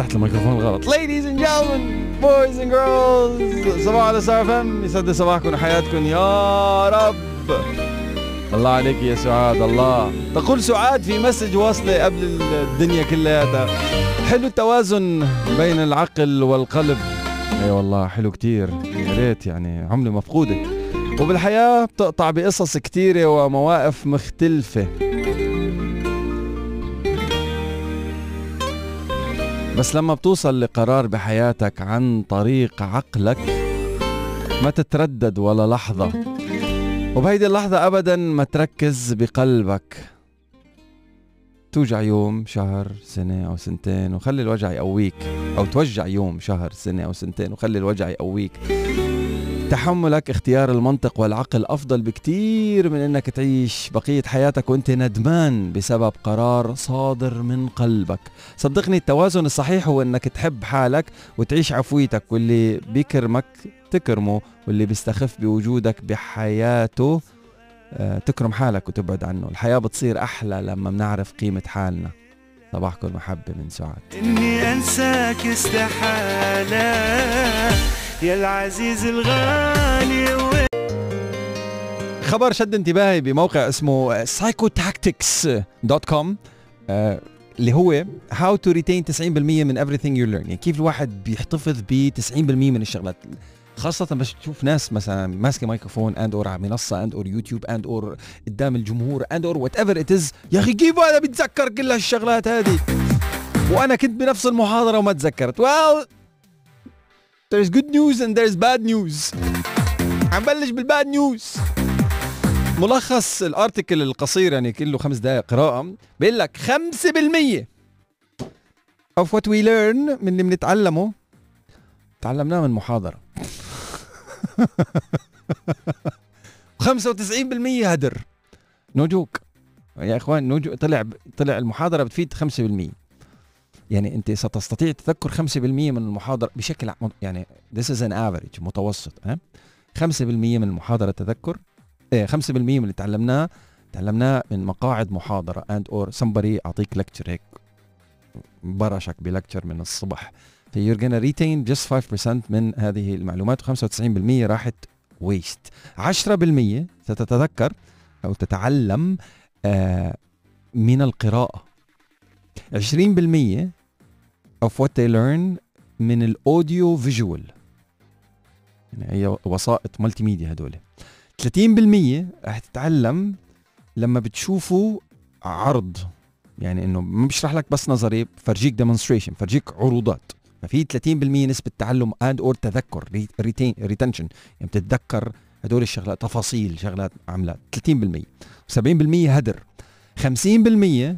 فتحت الميكروفون غلط ladies and gentlemen boys and girls صباحو على ستار اف ام يسعد صباحكم وحياتكم يا رب. الله عليك يا سعاد الله. تقول سعاد في message واصلة قبل الدنيا كلها حلو التوازن بين العقل والقلب. اي أيوة والله حلو كتير. يا ريت يعني عملة مفقودة. وبالحياة بتقطع بقصص كتيرة ومواقف مختلفة. بس لما بتوصل لقرار بحياتك عن طريق عقلك ما تتردد ولا لحظة. وبهيدي اللحظة أبدا ما تركز بقلبك. توجع يوم شهر سنة أو سنتين وخلي الوجع يقويك. أو توجع يوم شهر سنة أو سنتين وخلي الوجع يقويك. تحملك اختيار المنطق والعقل أفضل بكتير من أنك تعيش بقية حياتك وأنت ندمان بسبب قرار صادر من قلبك. صدقني التوازن الصحيح هو أنك تحب حالك وتعيش عفويتك واللي بيكرمك تكرمه واللي بيستخف بوجودك بحياته آه، تكرم حالك وتبعد عنه. الحياة بتصير أحلى لما بنعرف قيمة حالنا. صباحكم المحبة من سعاد إني أنساك استحالة. يا العزيز الغالي خبر شد انتباهي بموقع اسمه psychotactics.com آه، اللي هو how to retain 90% من everything you learn. يعني كيف الواحد بيحتفظ ب 90% من الشغلات. خاصة بس تشوف ناس مثلا ماسكة مايكروفون and or على منصة and or يوتيوب and or قدام الجمهور اند اور whatever it is يا أخي كيف أنا بتذكر كل هالشغلات هذه؟ وأنا كنت بنفس المحاضرة وما تذكرت. Well there's good news and there's bad news. عم بلش بال bad news ملخص ال article القصير يعني كله خمس دقائق قراءة بيقول لك 5% of what we learn من اللي بنتعلمه. تعلمناه من محاضرة. 95% هدر. no joke يا إخوان no joke طلع طلع المحاضرة بتفيد 5% يعني انت ستستطيع تذكر 5% من المحاضرة بشكل يعني this is an average متوسط ها؟ 5% من المحاضرة تذكر إيه 5% من اللي تعلمناه تعلمناه من مقاعد محاضرة and or somebody أعطيك lecture هيك برشك بلكتشر من الصبح. You're gonna retain just 5% من هذه المعلومات و95% راحت waste. 10% ستتذكر أو تتعلم آه من القراءة. 20% of what they learn من ال audio visual يعني هي وسائط multimedia هدول 30% رح تتعلم لما بتشوفوا عرض. يعني إنه ما بشرح لك بس نظري فرجيك demonstration فرجيك عروضات. ففي 30% نسبة تعلم and or تذكر reten retention يعني بتتذكر هدول الشغلات تفاصيل شغلات عملات 30% 70% هدر. 50%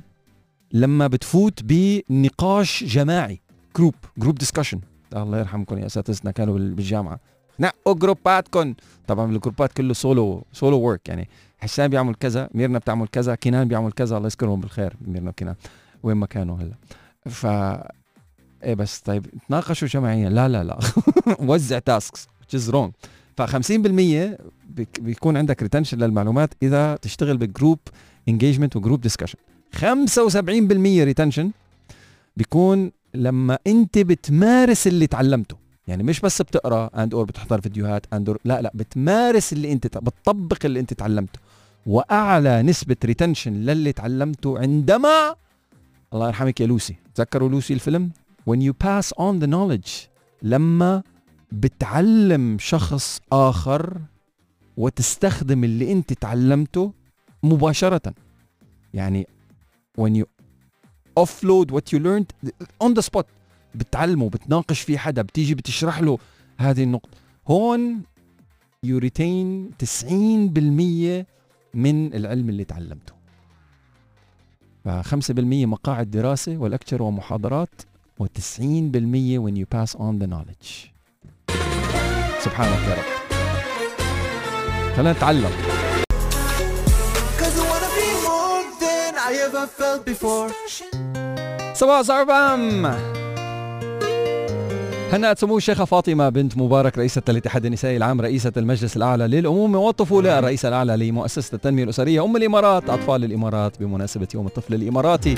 لما بتفوت بنقاش جماعي. group group discussion الله يرحمكم يا أساتذتنا كانوا بال- بالجامعة. نقوا جروباتكم. طبعا الجروبات كله solo solo work يعني. حسان بيعمل كذا ميرنا بتعمل كذا كنان بيعمل كذا. الله يذكرهم بالخير ميرنا وكنان. وين ما كانوا هلا. ف إيه بس طيب تناقشوا جماعيا. لا لا لا. وزع tasks which is wrong. ف 50% بيك- بيكون عندك retention للمعلومات إذا تشتغل ب group engagement و group discussion 75% retention بيكون لما انت بتمارس اللي تعلمته. يعني مش بس بتقرأ and or بتحضر فيديوهات and or لا لا بتمارس اللي انت بتطبق اللي انت تعلمته. وأعلى نسبة retention للي تعلمته عندما الله يرحمك يا لوسي تذكروا لوسي الفيلم؟ When you pass on the knowledge لما بتعلم شخص آخر وتستخدم اللي انت تعلمته مباشرة. يعني when you offload what you learned on the spot. بتعلمه بتناقش فيه حدا بتيجي بتشرح له هذه النقطة. هون you retain 90% من العلم اللي تعلمته. ف 5% مقاعد دراسة ولكتشر ومحاضرات و90% when you pass on the knowledge. سبحانك يا رب. خلينا نتعلم. I ever felt before. صباح صعبام هنأت سمو الشيخة فاطمة بنت مبارك رئيسة الاتحاد النسائي العام رئيسة المجلس الأعلى للأمومة والطفولة الرئيسة الأعلى لمؤسسة التنمية الأسرية أم الإمارات أطفال الإمارات بمناسبة يوم الطفل الإماراتي.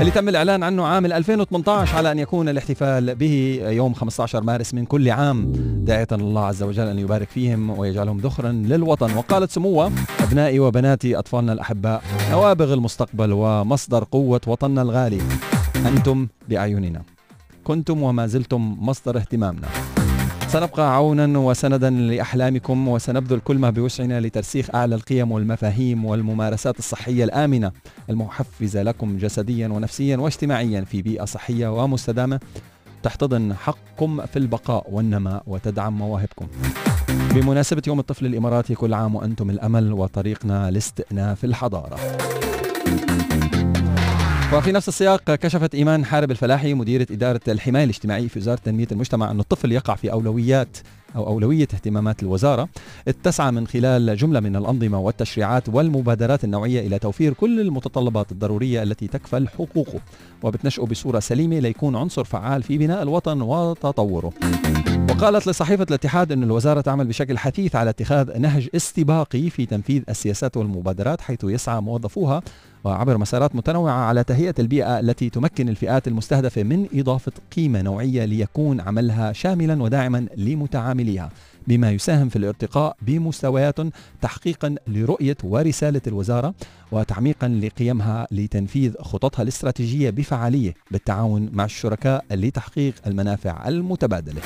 اللي تم الإعلان عنه عام 2018 على أن يكون الاحتفال به يوم 15 مارس من كل عام. داعية الله عز وجل أن يبارك فيهم ويجعلهم ذخرا للوطن. وقالت سموة أبنائي وبناتي أطفالنا الأحباء نوابغ المستقبل ومصدر قوة وطننا الغالي. أنتم بأعيننا. كنتم وما زلتم مصدر اهتمامنا. سنبقى عونا وسندا لأحلامكم وسنبذل كل ما بوسعنا لترسيخ أعلى القيم والمفاهيم والممارسات الصحية الآمنة المحفزة لكم جسديا ونفسيا واجتماعيا في بيئة صحية ومستدامة تحتضن حقكم في البقاء والنماء وتدعم مواهبكم. بمناسبة يوم الطفل الإماراتي كل عام وأنتم الأمل وطريقنا لاستئناف الحضارة. وفي نفس السياق كشفت إيمان حارب الفلاحي مديرة إدارة الحماية الاجتماعيه في وزارة تنمية المجتمع أن الطفل يقع في أولويات أو أولوية اهتمامات الوزارة تسعى من خلال جملة من الأنظمة والتشريعات والمبادرات النوعية إلى توفير كل المتطلبات الضرورية التي تكفل حقوقه وبتنشئه بصورة سليمة ليكون عنصر فعال في بناء الوطن وتطوره. وقالت لصحيفة الاتحاد أن الوزارة تعمل بشكل حثيث على اتخاذ نهج استباقي في تنفيذ السياسات والمبادرات حيث يسعى موظفوها وعبر مسارات متنوعة على تهيئة البيئة التي تمكن الفئات المستهدفة من إضافة قيمة نوعية ليكون عملها شاملا وداعما لمتعامليها بما يساهم في الارتقاء بمستويات تحقيقا لرؤية ورسالة الوزارة وتعميقا لقيمها لتنفيذ خططها الاستراتيجية بفعالية بالتعاون مع الشركاء لتحقيق المنافع المتبادلة.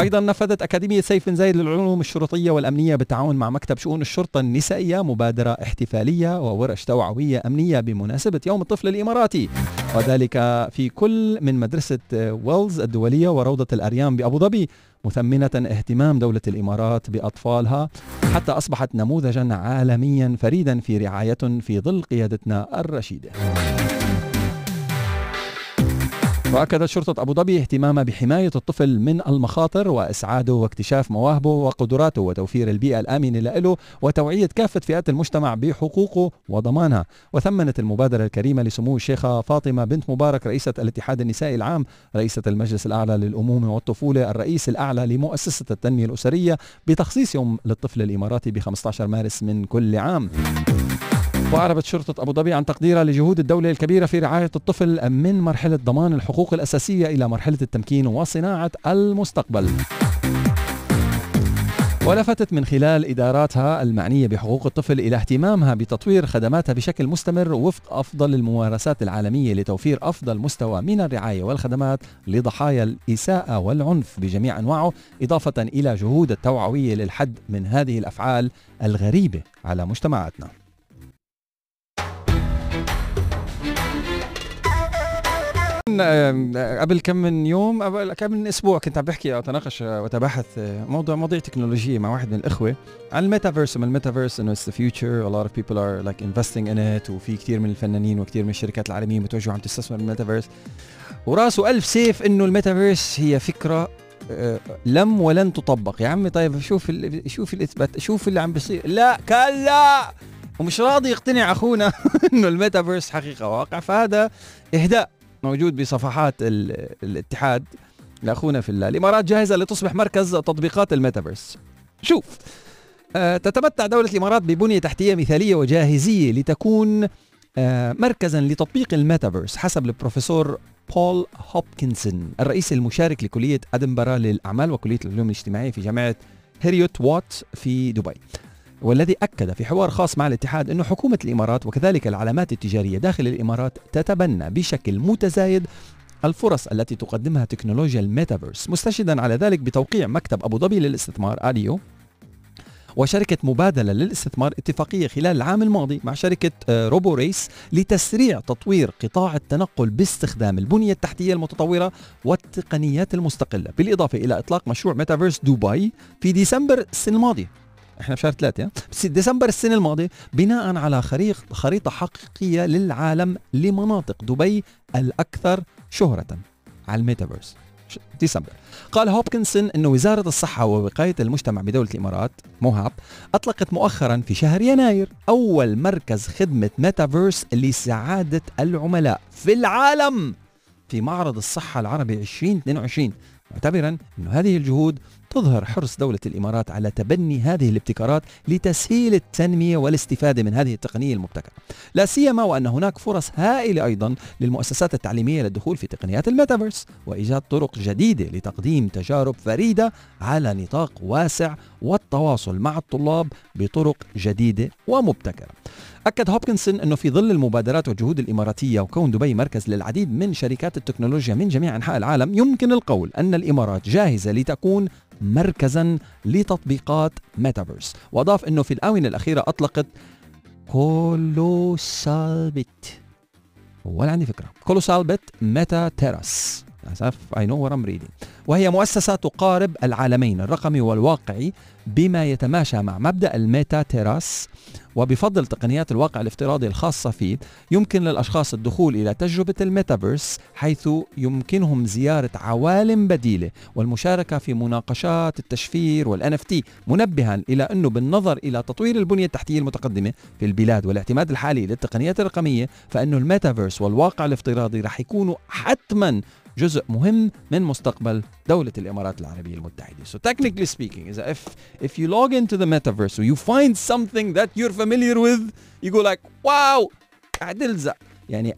أيضا نفذت أكاديمية سيف بن زايد للعلوم الشرطية والأمنية بالتعاون مع مكتب شؤون الشرطة النسائية مبادرة احتفالية وورش توعوية أمنية بمناسبة يوم الطفل الإماراتي وذلك في كل من مدرسة ويلز الدولية وروضة الأريام بأبو ظبي مثمنة اهتمام دولة الإمارات بأطفالها حتى أصبحت نموذجا عالميا فريدا في رعاية في ظل قيادتنا الرشيدة. واكدت شرطة أبو ظبي اهتمامها بحماية الطفل من المخاطر وإسعاده واكتشاف مواهبه وقدراته وتوفير البيئة الآمنة له وتوعية كافة فئات المجتمع بحقوقه وضمانها. وثمنت المبادرة الكريمة لسمو الشيخة فاطمة بنت مبارك رئيسة الاتحاد النسائي العام رئيسة المجلس الأعلى للامومه والطفولة الرئيس الأعلى لمؤسسة التنمية الأسرية بتخصيص يوم للطفل الإماراتي ب 15 مارس من كل عام. وأعربت شرطة أبو ظبي عن تقديرها لجهود الدولة الكبيرة في رعاية الطفل من مرحلة ضمان الحقوق الأساسية إلى مرحلة التمكين وصناعة المستقبل. ولفتت من خلال إداراتها المعنية بحقوق الطفل إلى اهتمامها بتطوير خدماتها بشكل مستمر وفق أفضل الممارسات العالمية لتوفير أفضل مستوى من الرعاية والخدمات لضحايا الإساءة والعنف بجميع أنواعه إضافة إلى جهود التوعوية للحد من هذه الأفعال الغريبة على مجتمعاتنا. قبل كم من يوم قبل كم من أسبوع كنت عم بحكي أو أتناقش وأتباحث موضوع مواضيع تكنولوجية مع واحد من الإخوة عن الميتافيرس. وما الميتافيرس إنه it's the future a lot of people are like investing in it. وفي كثير من الفنانين وكثير من الشركات العالمية متوجهه عم تستثمر بالميتافيرس وراسه ألف سيف إنه الميتافيرس هي فكرة آه، لم ولن تطبق. يا عمي طيب شوف شوف الاثبات شوف اللي عم بيصير. لا كلا ومش راضي يقتنع أخونا إنه الميتافيرس حقيقة واقع. فهذا إهداء. موجود بصفحات الاتحاد لأخونا في الله. الإمارات جاهزة لتصبح مركز تطبيقات الميتافيرس. شوف آه تتمتع دولة الإمارات ببنية تحتية مثالية وجاهزية لتكون آه مركزا لتطبيق الميتافيرس حسب البروفيسور بول هوبكنسون الرئيس المشارك لكلية أدنبرا للأعمال وكلية العلوم الاجتماعية في جامعة هيريوت وات في دبي. والذي أكد في حوار خاص مع الاتحاد أن حكومة الإمارات وكذلك العلامات التجارية داخل الإمارات تتبنى بشكل متزايد الفرص التي تقدمها تكنولوجيا الميتافيرس. مستشهدا على ذلك بتوقيع مكتب أبو ظبي للاستثمار ADIO وشركة مبادلة للاستثمار اتفاقية خلال العام الماضي مع شركة آه، RoboRace لتسريع تطوير قطاع التنقل باستخدام البنية التحتية المتطورة والتقنيات المستقلة. بالإضافة إلى إطلاق مشروع ميتافيرس دبي في ديسمبر السنة الماضية. إحنا في شهر ثلاثة بس ديسمبر السنة الماضية بناء على خريطة حقيقية للعالم لمناطق دبي الأكثر شهرة على الميتافيرس. ديسمبر. قال هوبكنسون أن وزارة الصحة ووقاية المجتمع بدولة الإمارات موهاب أطلقت مؤخرا في شهر يناير أول مركز خدمة ميتافيرس لسعادة العملاء في العالم في معرض الصحة العربي 2022 معتبرا أن هذه الجهود تظهر حرص دولة الإمارات على تبني هذه الابتكارات لتسهيل التنمية والاستفادة من هذه التقنية المبتكرة. لا سيما وأن هناك فرص هائلة أيضا للمؤسسات التعليمية للدخول في تقنيات الميتافيرس وإيجاد طرق جديدة لتقديم تجارب فريدة على نطاق واسع والتواصل مع الطلاب بطرق جديدة ومبتكرة. أكد هوبكنسون أنه في ظل المبادرات والجهود الإماراتية وكون دبي مركز للعديد من شركات التكنولوجيا من جميع أنحاء العالم يمكن القول أن الإمارات جاهزة لتكون مركزا لتطبيقات ميتافيرس وأضاف أنه في الآونة الأخيرة أطلقت كولوسال بت ولا عندي فكرة. كولوسال بت ميتا تيراس. للأسف. I know what I'm reading. وهي مؤسسة تقارب العالمين الرقمي والواقعي بما يتماشى مع مبدأ الميتا تيراس وبفضل تقنيات الواقع الافتراضي الخاصة فيه يمكن للأشخاص الدخول إلى تجربة الميتافيرس حيث يمكنهم زيارة عوالم بديلة والمشاركة في مناقشات التشفير اف تي منبها إلى أنه بالنظر إلى تطوير البنية التحتية المتقدمة في البلاد والاعتماد الحالي للتقنيات الرقمية فإنه الميتافيرس والواقع الافتراضي رح يكونوا حتما جزء مهم من مستقبل دولة الإمارات العربية المتحدة. So technically speaking, is if if you log into the metaverse or you find something that you're familiar with, you go like, wow, قاعد. يعني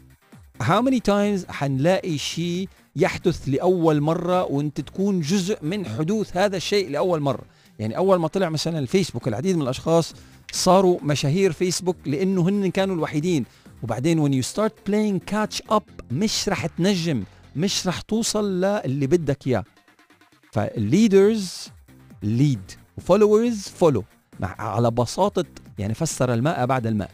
how many times حنلاقي شيء يحدث لأول مرة وانت تكون جزء من حدوث هذا الشيء لأول مرة. يعني أول ما طلع مثلا الفيسبوك العديد من الأشخاص صاروا مشاهير فيسبوك لأنه هن كانوا الوحيدين وبعدين when you start playing catch up مش رح تنجم مش رح توصل للي بدك إياه. فال leaders lead و followers follow على بساطة يعني فسر الماء بعد الماء.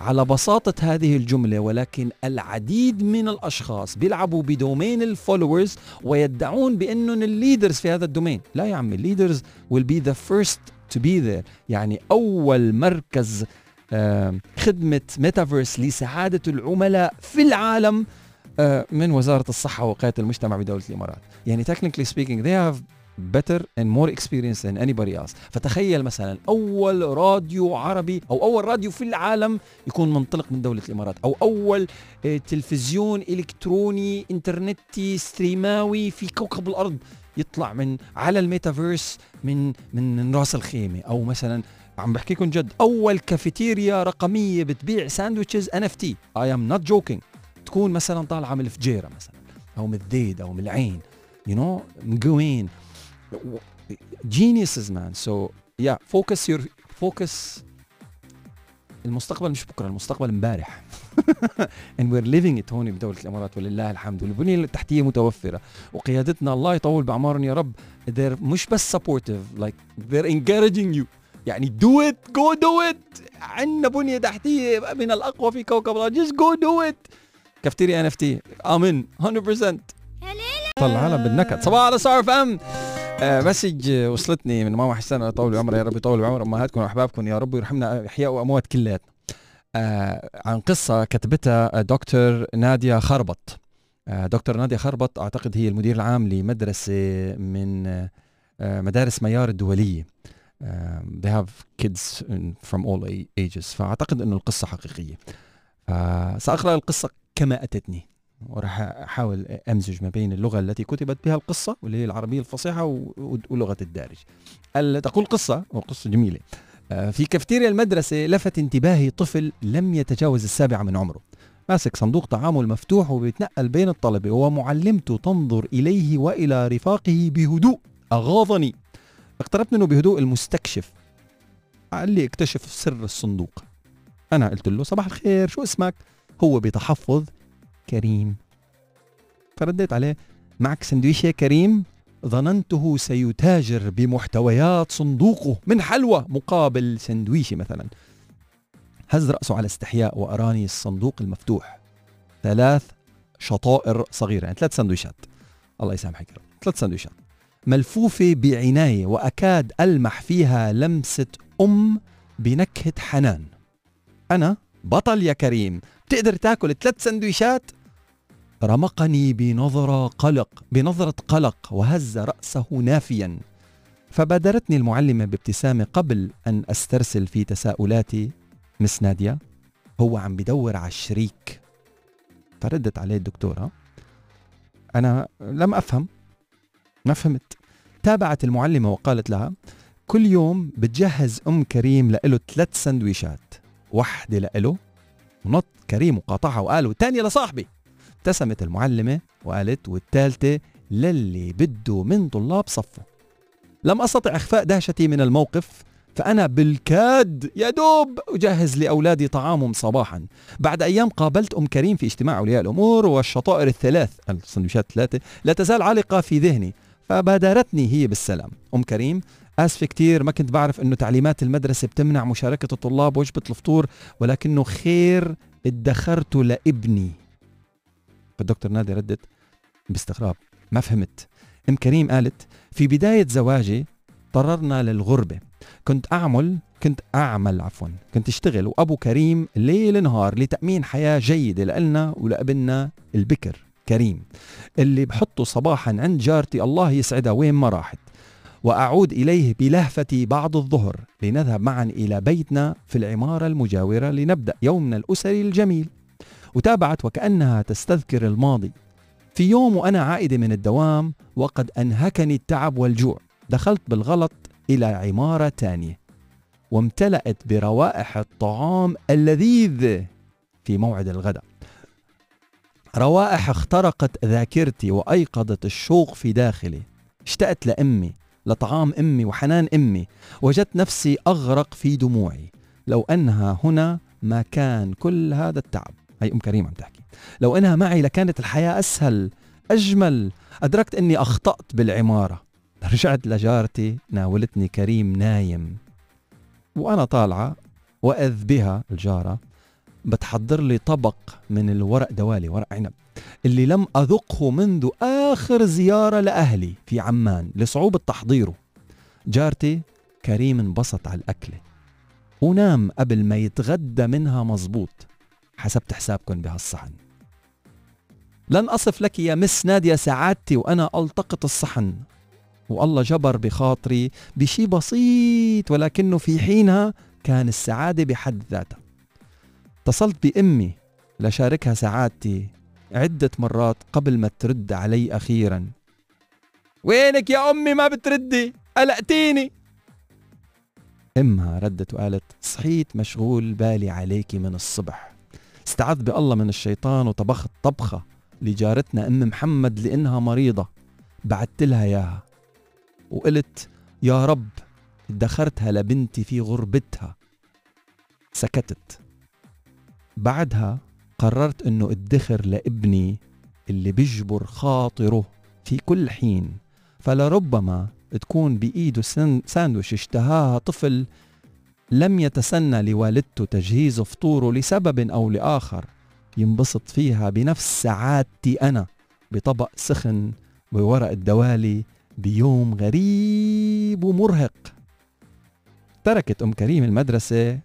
على بساطة هذه الجملة ولكن العديد من الأشخاص بيلعبوا ب domain ال followers ويدعون بأنهم ال leaders في هذا ال domain لا يا عمي ال leaders will be the first to be there. يعني أول مركز خدمة ميتافيرس لسعادة العملاء في العالم من وزارة الصحة ووقاية المجتمع بدولة الإمارات. يعني technically speaking they have better and more experience than anybody else. فتخيل مثلا أول راديو عربي أو أول راديو في العالم يكون منطلق من دولة الإمارات أو أول آه، تلفزيون إلكتروني إنترنتي ستريماوي في كوكب الأرض يطلع من على الميتافيرس من من من رأس الخيمة. أو مثلا عم بحكيكم جد أول كافيتيريا رقمية بتبيع ساندويتشز NFT I am not joking. تكون مثلا طالعة من الفجيرة مثلا أو من الذيد أو من العين you know مقوين geniuses man. So yeah focus your focus. المستقبل مش بكرة المستقبل امبارح. And we're living it هون بدولة الإمارات ولله الحمد. والبنية التحتية متوفرة. وقيادتنا الله يطول بأعمارهم يا رب. They're مش بس supportive like they're encouraging you. يعني do it go do it. عندنا بنية تحتية من الأقوى في كوكب الأرض. Just go do it. كافتيريا NFT. امن 100% طلعنا بالنكد صباح على ستار أف إم آه مسج وصلتني من ماما حسان يطول عمرها يا رب يطول عمر أمهاتكم وأحبابكم. يا رب ويرحمنا أحياء وأموات كلياتنا. آه عن قصة كتبتها دكتور نادية خربط. آه دكتور نادية خربط أعتقد هي المدير العام لمدرسة من آه مدارس ميار الدولية. آه they have kids from all ages. فأعتقد إنه القصة حقيقية. فسأقرأ القصة كما أتتني. وراح أحاول أمزج ما بين اللغة التي كتبت بها القصة واللي هي العربية الفصيحة ولغة الدارج. تقول قصة وقصة جميلة. آه، في كافتيريا المدرسة لفت انتباهي طفل لم يتجاوز السابعة من عمره. ماسك صندوق طعامه المفتوح وبيتنقل بين الطلبة ومعلمته تنظر إليه وإلى رفاقه بهدوء. أغاظني. اقتربت منه بهدوء المستكشف. قال لي اكتشف سر الصندوق. أنا قلت له صباح الخير شو اسمك؟ هو بتحفظ كريم. فرديت عليه معك سندويشة كريم؟ ظننته سيتاجر بمحتويات صندوقه من حلوى مقابل سندويشة مثلا. هز رأسه على استحياء وأراني الصندوق المفتوح. ثلاث شطائر صغيرة يعني ثلاث سندويشات. الله يسامحك ثلاث سندويشات. ملفوفة بعناية وأكاد ألمح فيها لمسة أم بنكهة حنان. أنا بطل يا كريم. تقدر تاكل ثلاث سندويشات؟ رمقني بنظرة قلق بنظرة قلق وهز رأسه نافيا. فبادرتني المعلمة بابتسامة قبل أن أسترسل في تساؤلاتي. مس نادية هو عم بدور على الشريك. فردت عليه الدكتورة. أنا لم أفهم. ما فهمت. تابعت المعلمة وقالت لها كل يوم بتجهز أم كريم لإله ثلاث سندويشات. واحدة لإله ونط كريم وقاطعها وقال والتانية لصاحبي. ابتسمت المعلمة وقالت والثالثة للي بده من طلاب صفه. لم أستطع إخفاء دهشتي من الموقف فأنا بالكاد يا دوب أجهز لأولادي طعامهم صباحا. بعد أيام قابلت أم كريم في اجتماع أولياء الأمور والشطائر الثلاث السندويشات الثلاثة لا تزال عالقة في ذهني. فبادرتني هي بالسلام. أم كريم آسف كتير ما كنت بعرف أنه تعليمات المدرسة بتمنع مشاركة الطلاب وجبة الفطور ولكنه خير ادخرته لابني. فالدكتور نادي ردت باستغراب. ما فهمت. أم كريم قالت في بداية زواجي اضطررنا للغربة. كنت أعمل كنت أعمل عفوا كنت أشتغل وأبو كريم ليل نهار لتأمين حياة جيدة لنا ولأبننا البكر. كريم. اللي بحطه صباحا عند جارتي الله يسعدها وين ما راحت. وأعود إليه بلهفتي بعد الظهر لنذهب معا إلى بيتنا في العمارة المجاورة لنبدأ يومنا الأسري الجميل. وتابعت وكأنها تستذكر الماضي. في يوم وأنا عائدة من الدوام وقد أنهكني التعب والجوع. دخلت بالغلط إلى عمارة تانية. وامتلأت بروائح الطعام اللذيذ في موعد الغداء. روائح اخترقت ذاكرتي وأيقظت الشوق في داخلي. اشتقت لأمي لطعام أمي وحنان أمي وجدت نفسي أغرق في دموعي. لو أنها هنا ما كان كل هذا التعب. هي أم كريم عم تحكي. لو أنها معي لكانت الحياة أسهل أجمل. أدركت أني أخطأت بالعمارة. رجعت لجارتي ناولتني كريم نايم. وأنا طالعة وإذ بها الجارة. بتحضر لي طبق من الورق دوالي ورق عنب اللي لم أذقه منذ آخر زيارة لأهلي في عمان لصعوبة تحضيره. جارتي كريم انبسط على الأكلة. ونام قبل ما يتغدى منها مزبوط حسبت حسابكم بهالصحن. لن أصف لك يا مس نادية سعادتي وأنا ألتقط الصحن. والله جبر بخاطري بشي بسيط ولكنه في حينها كان السعادة بحد ذاتها. اتصلت بأمي لشاركها سعادتي عدة مرات قبل ما ترد علي أخيرا. وينك يا أمي؟ ما بتردي؟ قلقتيني. أمها ردت وقالت صحيت مشغول بالي عليك من الصبح. استعذ بالله من الشيطان وطبخت طبخة لجارتنا أم محمد لأنها مريضة. بعت لها إياها. وقلت يا رب ادخرتها لبنتي في غربتها. سكتت. بعدها قررت إنه ادخر لابني اللي بيجبر خاطره في كل حين. فلربما تكون بإيده ساندويش اشتهاها طفل لم يتسنى لوالدته تجهيز فطوره لسبب أو لآخر ينبسط فيها بنفس سعادتي أنا بطبق سخن بورق الدوالي بيوم غريب ومرهق. تركت أم كريم المدرسة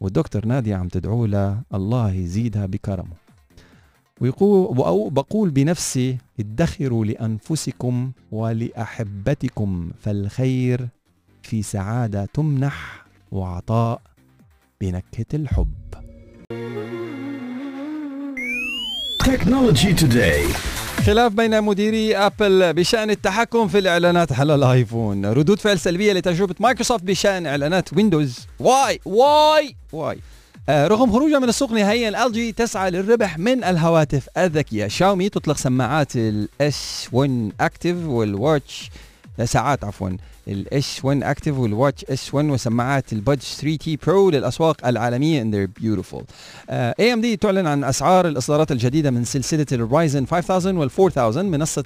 والدكتور نادية عم تدعو لها الله يزيدها بكرمه. ويقول بقول بنفسي ادخروا لأنفسكم ولأحبتكم فالخير في سعادة تمنح وعطاء بنكهة الحب. Technology Today. خلاف بين مديري Apple بشأن التحكم في الإعلانات على ال iPhone. ردود فعل سلبية لتجربة مايكروسوفت بشأن إعلانات Windows. Why why. Why. آه رغم خروجها من السوق نهائيا LG تسعى للربح من الهواتف الذكية. شاومي تطلق سماعات ال S 1 Active وال Watch ساعات عفوا ال S 1 Active وال Watch S 1 وسماعات ال Buds 3T Pro للأسواق العالمية and they're beautiful. AMD تعلن عن أسعار الإصدارات الجديدة من سلسلة ال Ryzen 5000 وال 4000 منصة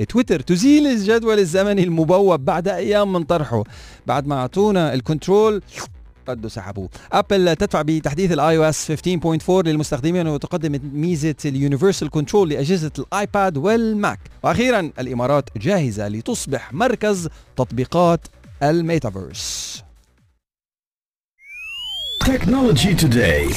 uh, Twitter تزيل الجدول الزمني المبوب بعد أيام من طرحه بعد ما أعطونا ال control ردوا سحبوه Apple تدفع بتحديث ال iOS 15.4 للمستخدمين وتقدم ميزة ال Universal Control لأجهزة ال iPad وال Mac. وأخيرا الإمارات جاهزة لتصبح مركز تطبيقات الميتافيرس Technology Today.